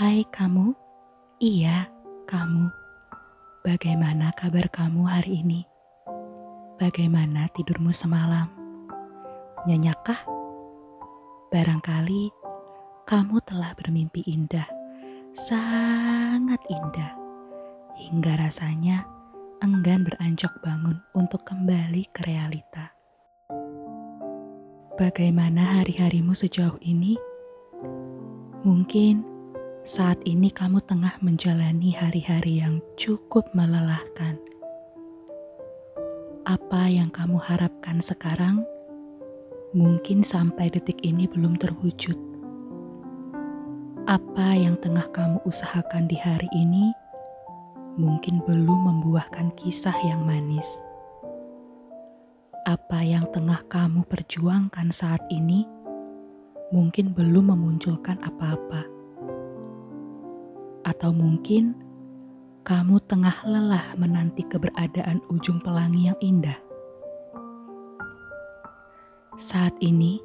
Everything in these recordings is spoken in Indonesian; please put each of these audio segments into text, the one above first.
Hai kamu, iya kamu. Bagaimana kabar kamu hari ini? Bagaimana tidurmu semalam? Nyenyakkah? Barangkali kamu telah bermimpi indah, sangat indah, hingga rasanya enggan beranjak bangun untuk kembali ke realita. Bagaimana hari-harimu sejauh ini? Mungkin saat ini kamu tengah menjalani hari-hari yang cukup melelahkan. Apa yang kamu harapkan sekarang? Mungkin sampai detik ini belum terwujud. Apa yang tengah kamu usahakan di hari ini? Mungkin belum membuahkan kisah yang manis. Apa yang tengah kamu perjuangkan saat ini? Mungkin belum memunculkan apa-apa, atau mungkin kamu tengah lelah menanti keberadaan ujung pelangi yang indah. Saat ini,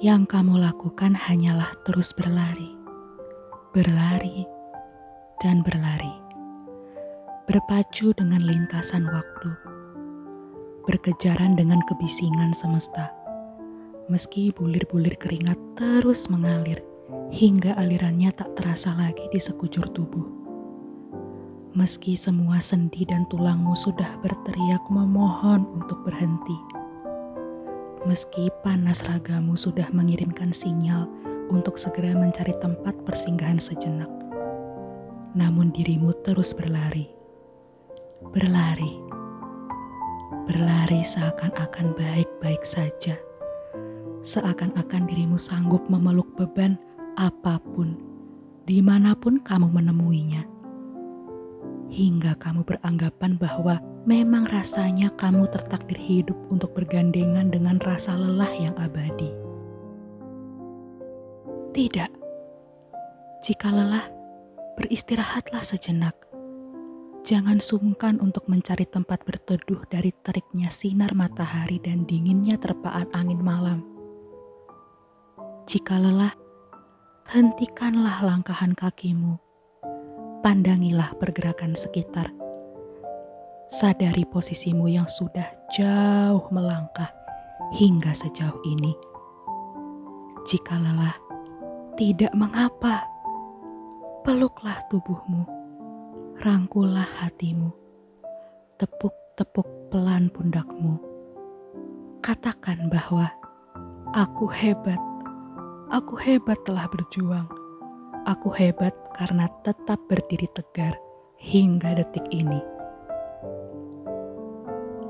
yang kamu lakukan hanyalah terus berlari, berlari, dan berlari, berpacu dengan lintasan waktu berkejaran dengan kebisingan semesta. Meski bulir-bulir keringat terus mengalir hingga alirannya tak terasa lagi di sekujur tubuh. Meski semua sendi dan tulangmu sudah berteriak memohon untuk berhenti. Meski panas ragamu sudah mengirimkan sinyal untuk segera mencari tempat persinggahan sejenak. Namun dirimu terus berlari. Berlari berlari seakan-akan baik-baik saja, seakan-akan dirimu sanggup memeluk beban apa pun, di mana pun kamu menemuinya, hingga kamu beranggapan bahwa memang rasanya kamu tertakdir hidup untuk bergandengan dengan rasa lelah yang abadi. Tidak, jika lelah, beristirahatlah sejenak Jangan sungkan untuk mencari tempat berteduh dari teriknya sinar matahari dan dinginnya terpaan angin malam. Jika lelah, hentikanlah langkahan kakimu. Pandangilah pergerakan sekitar. Sadari posisimu yang sudah jauh melangkah hingga sejauh ini. Jika lelah, tidak mengapa. Peluklah tubuhmu rangkulah hatimu, tepuk-tepuk pelan pundakmu. Katakan bahwa aku hebat, aku hebat telah berjuang, aku hebat karena tetap berdiri tegar hingga detik ini.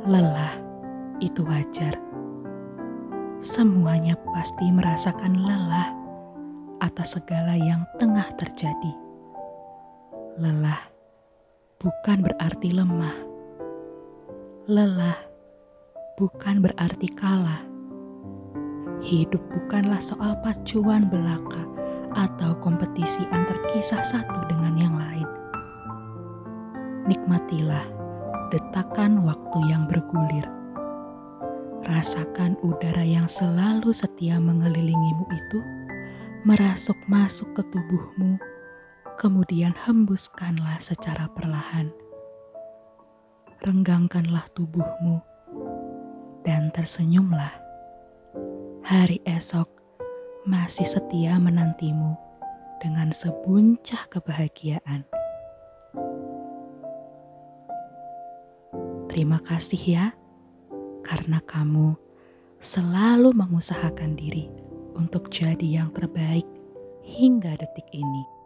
Lelah itu wajar. Semuanya pasti merasakan lelah atas segala yang tengah terjadi. Lelah bukan berarti lemah. Lelah bukan berarti kalah. Hidup bukanlah soal pacuan belaka atau kompetisi antar kisah satu dengan yang lain. Nikmatilah detakan waktu yang bergulir. Rasakan udara yang selalu setia mengelilingimu itu merasuk masuk ke tubuhmu kemudian hembuskanlah secara perlahan. Renggangkanlah tubuhmu dan tersenyumlah. Hari esok masih setia menantimu dengan sebuncah kebahagiaan. Terima kasih ya, karena kamu selalu mengusahakan diri untuk jadi yang terbaik hingga detik ini.